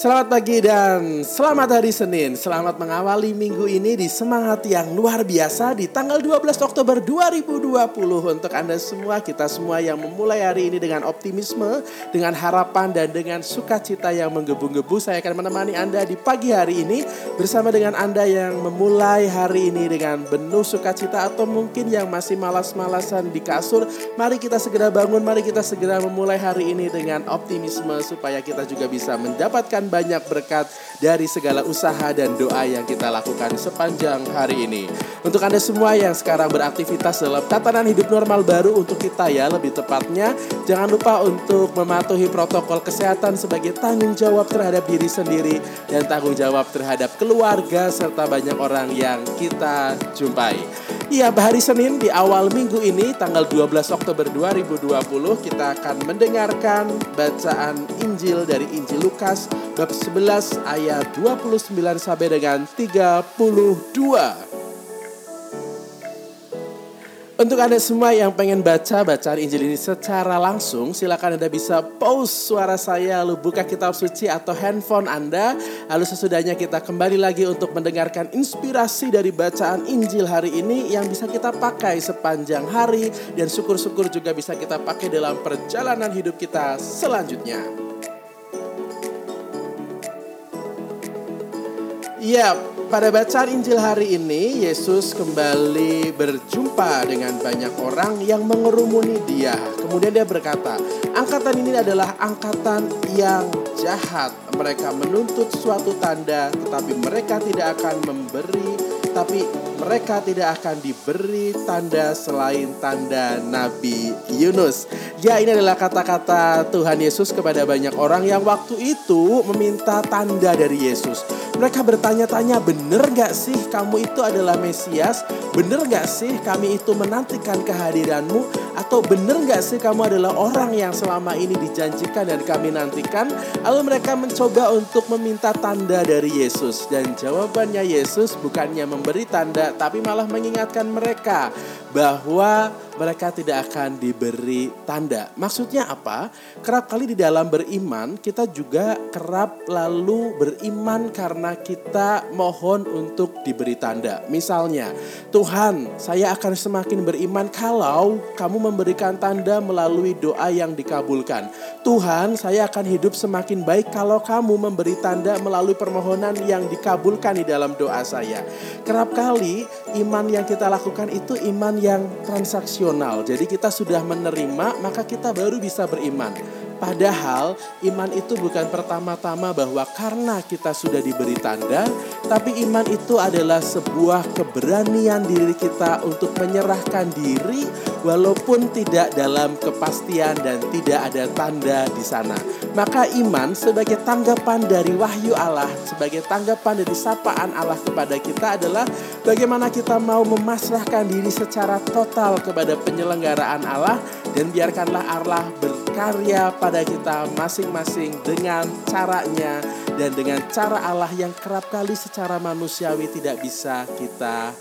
Selamat pagi dan selamat hari Senin. Selamat mengawali minggu ini di semangat yang luar biasa di tanggal 12 Oktober 2020 untuk Anda semua, kita semua yang memulai hari ini dengan optimisme, dengan harapan dan dengan sukacita yang menggebu-gebu. Saya akan menemani Anda di pagi hari ini bersama dengan Anda yang memulai hari ini dengan penuh sukacita atau mungkin yang masih malas-malasan di kasur. Mari kita segera bangun, mari kita segera memulai hari ini dengan optimisme supaya kita juga bisa mendapatkan banyak berkat dari segala usaha dan doa yang kita lakukan sepanjang hari ini. Untuk Anda semua yang sekarang beraktivitas dalam tatanan hidup normal baru untuk kita ya lebih tepatnya, jangan lupa untuk mematuhi protokol kesehatan sebagai tanggung jawab terhadap diri sendiri dan tanggung jawab terhadap keluarga serta banyak orang yang kita jumpai. Iya, hari Senin di awal minggu ini tanggal 12 Oktober 2020 kita akan mendengarkan bacaan Injil dari Injil Lukas bab 11 ayat 29 sampai dengan 32. Untuk Anda semua yang pengen baca bacaan Injil ini secara langsung, silakan Anda bisa pause suara saya, lalu buka kitab suci atau handphone Anda. Lalu sesudahnya kita kembali lagi untuk mendengarkan inspirasi dari bacaan Injil hari ini yang bisa kita pakai sepanjang hari dan syukur-syukur juga bisa kita pakai dalam perjalanan hidup kita selanjutnya. Ya, pada bacaan Injil hari ini, Yesus kembali berjumpa dengan banyak orang yang mengerumuni dia. Kemudian dia berkata, angkatan ini adalah angkatan yang jahat. Mereka menuntut suatu tanda, tetapi mereka tidak akan memberi, tapi mereka tidak akan diberi tanda selain tanda Nabi Yunus. Ya ini adalah kata-kata Tuhan Yesus kepada banyak orang yang waktu itu meminta tanda dari Yesus. Mereka bertanya-tanya, bener gak sih kamu itu adalah Mesias? Bener gak sih kami itu menantikan kehadiranmu? Atau bener gak sih kamu adalah orang yang selama ini dijanjikan dan kami nantikan? Lalu mereka mencoba untuk meminta tanda dari Yesus. Dan jawabannya Yesus bukannya memberi tanda, tapi malah mengingatkan mereka bahwa mereka tidak akan diberi tanda. Maksudnya apa? Kerap kali di dalam beriman kita juga kerap lalu beriman karena kita mohon untuk diberi tanda. Misalnya, Tuhan, saya akan semakin beriman kalau kamu memberikan tanda melalui doa yang dikabulkan. Tuhan, saya akan hidup semakin baik kalau kamu memberi tanda melalui permohonan yang dikabulkan di dalam doa saya. Kerap kali iman yang kita lakukan itu iman yang transaksional jadi kita sudah menerima, maka kita baru bisa beriman. Padahal iman itu bukan pertama-tama bahwa karena kita sudah diberi tanda, tapi iman itu adalah sebuah keberanian diri kita untuk menyerahkan diri walaupun tidak dalam kepastian dan tidak ada tanda di sana. Maka iman sebagai tanggapan dari wahyu Allah, sebagai tanggapan dari sapaan Allah kepada kita adalah bagaimana kita mau memasrahkan diri secara total kepada penyelenggaraan Allah dan biarkanlah Allah berkarya pada kita masing-masing dengan caranya dan dengan cara Allah yang kerap kali secara manusiawi tidak bisa kita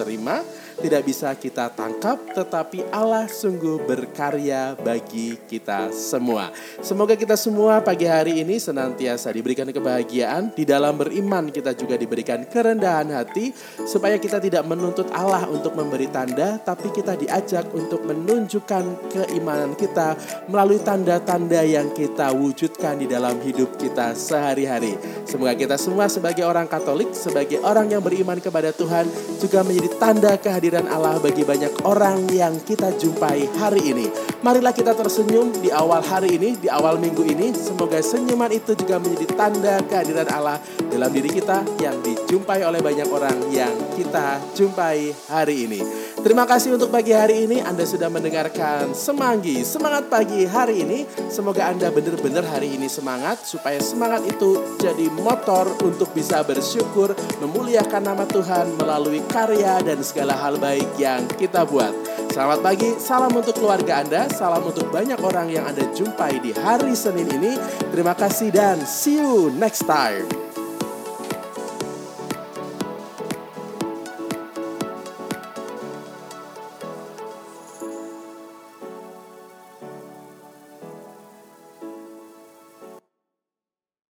terima tidak bisa kita tangkap, tetapi Allah sungguh berkarya bagi kita semua. Semoga kita semua pagi hari ini senantiasa diberikan kebahagiaan, di dalam beriman kita juga diberikan kerendahan hati, supaya kita tidak menuntut Allah untuk memberi tanda, tapi kita diajak untuk menunjukkan keimanan kita melalui tanda-tanda yang kita wujudkan di dalam hidup kita sehari-hari. Semoga kita semua sebagai orang Katolik, sebagai orang yang beriman kepada Tuhan, juga menjadi tanda kehadiran kehadiran Allah bagi banyak orang yang kita jumpai hari ini. Marilah kita tersenyum di awal hari ini, di awal minggu ini. Semoga senyuman itu juga menjadi tanda kehadiran Allah dalam diri kita yang dijumpai oleh banyak orang yang kita jumpai hari ini. Terima kasih untuk pagi hari ini Anda sudah mendengarkan Semanggi, semangat pagi hari ini. Semoga Anda benar-benar hari ini semangat supaya semangat itu jadi motor untuk bisa bersyukur, memuliakan nama Tuhan melalui karya dan segala hal baik yang kita buat. Selamat pagi, salam untuk keluarga Anda, salam untuk banyak orang yang Anda jumpai di hari Senin ini. Terima kasih dan see you next time.